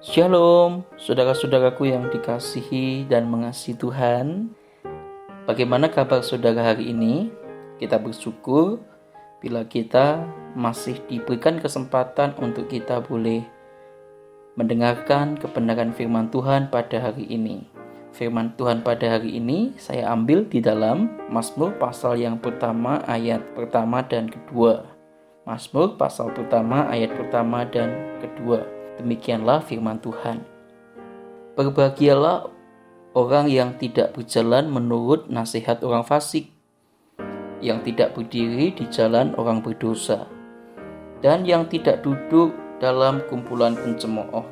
Shalom, saudara-saudaraku yang dikasihi dan mengasihi Tuhan. Bagaimana kabar saudara hari ini? Kita bersyukur bila kita masih diberikan kesempatan untuk kita boleh mendengarkan kebenaran firman Tuhan pada hari ini. Firman Tuhan pada hari ini saya ambil di dalam Mazmur pasal yang pertama ayat pertama dan kedua. Mazmur pasal pertama ayat pertama dan kedua. Demikianlah firman Tuhan. Berbahagialah orang yang tidak berjalan menurut nasihat orang fasik, yang tidak berdiri di jalan orang berdosa, dan yang tidak duduk dalam kumpulan pencemooh.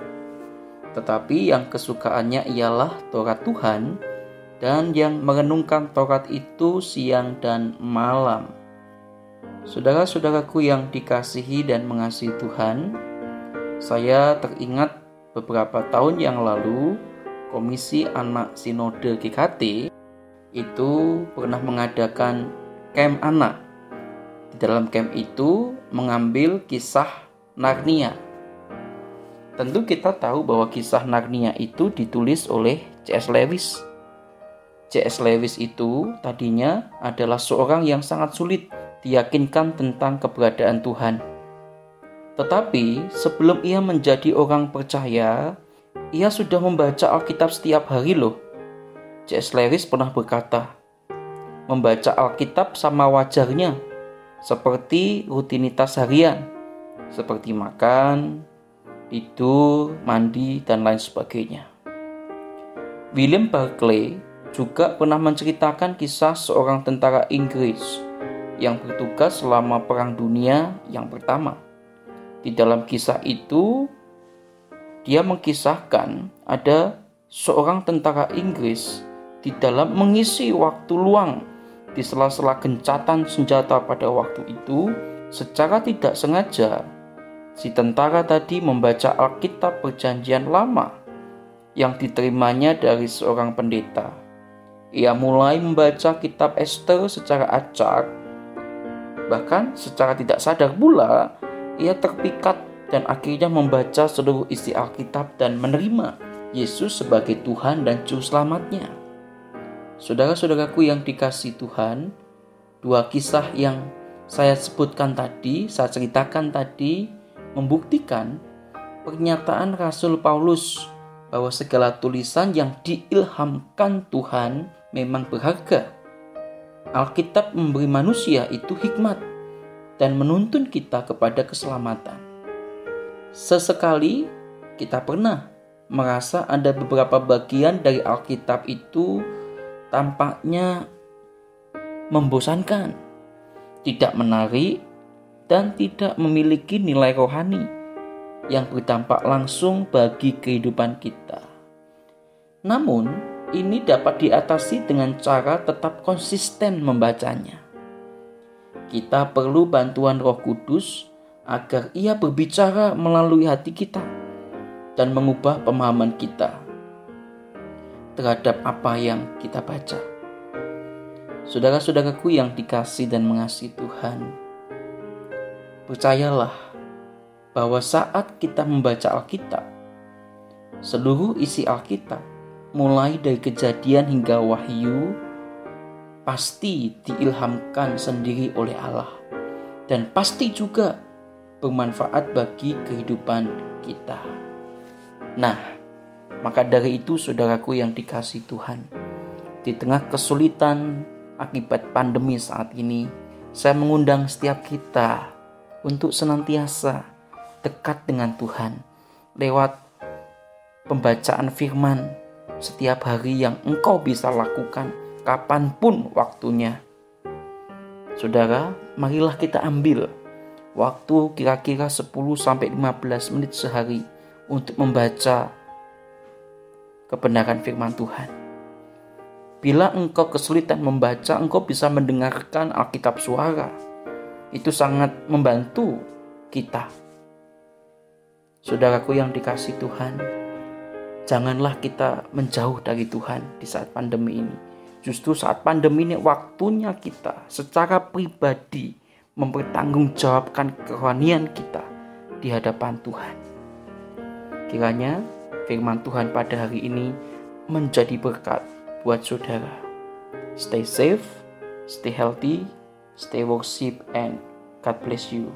Tetapi yang kesukaannya ialah Taurat Tuhan, dan yang merenungkan Taurat itu siang dan malam. Saudara-saudaraku yang dikasihi dan mengasihi Tuhan, saya teringat beberapa tahun yang lalu Komisi Anak Sinode GKT itu pernah mengadakan camp anak. Di dalam camp itu mengambil kisah Narnia. Tentu kita tahu bahwa kisah Narnia itu ditulis oleh C.S. Lewis. C.S. Lewis itu tadinya adalah seorang yang sangat sulit diyakinkan tentang keberadaan Tuhan tetapi sebelum ia menjadi orang percaya, ia sudah membaca Alkitab setiap hari loh. C.S. Lewis pernah berkata, membaca Alkitab sama wajarnya, seperti rutinitas harian, seperti makan, tidur, mandi, dan lain sebagainya. William Barclay juga pernah menceritakan kisah seorang tentara Inggris yang bertugas selama Perang Dunia yang pertama. Di dalam kisah itu, dia mengkisahkan ada seorang tentara Inggris di dalam mengisi waktu luang di sela-sela gencatan senjata pada waktu itu secara tidak sengaja si tentara tadi membaca Alkitab Perjanjian Lama yang diterimanya dari seorang pendeta. Ia mulai membaca kitab Esther secara acak, bahkan secara tidak sadar pula ia terpikat dan akhirnya membaca seluruh isi Alkitab dan menerima Yesus sebagai Tuhan dan Juru Selamatnya. Saudara-saudaraku yang dikasih Tuhan, dua kisah yang saya sebutkan tadi, saya ceritakan tadi, membuktikan pernyataan Rasul Paulus bahwa segala tulisan yang diilhamkan Tuhan memang berharga. Alkitab memberi manusia itu hikmat, dan menuntun kita kepada keselamatan. Sesekali kita pernah merasa ada beberapa bagian dari Alkitab itu tampaknya membosankan, tidak menarik, dan tidak memiliki nilai rohani yang berdampak langsung bagi kehidupan kita. Namun, ini dapat diatasi dengan cara tetap konsisten membacanya kita perlu bantuan Roh Kudus agar Ia berbicara melalui hati kita dan mengubah pemahaman kita terhadap apa yang kita baca. Saudara-saudaraku yang dikasih dan mengasihi Tuhan, percayalah bahwa saat kita membaca Alkitab, seluruh isi Alkitab, mulai dari kejadian hingga wahyu, pasti diilhamkan sendiri oleh Allah dan pasti juga bermanfaat bagi kehidupan kita. Nah, maka dari itu saudaraku yang dikasih Tuhan, di tengah kesulitan akibat pandemi saat ini, saya mengundang setiap kita untuk senantiasa dekat dengan Tuhan lewat pembacaan firman setiap hari yang engkau bisa lakukan kapan pun waktunya. Saudara, marilah kita ambil waktu kira-kira 10-15 menit sehari untuk membaca kebenaran firman Tuhan. Bila engkau kesulitan membaca, engkau bisa mendengarkan Alkitab suara. Itu sangat membantu kita. Saudaraku yang dikasih Tuhan, janganlah kita menjauh dari Tuhan di saat pandemi ini Justru saat pandemi ini waktunya kita secara pribadi mempertanggungjawabkan kerohanian kita di hadapan Tuhan. Kiranya firman Tuhan pada hari ini menjadi berkat buat saudara. Stay safe, stay healthy, stay worship, and God bless you.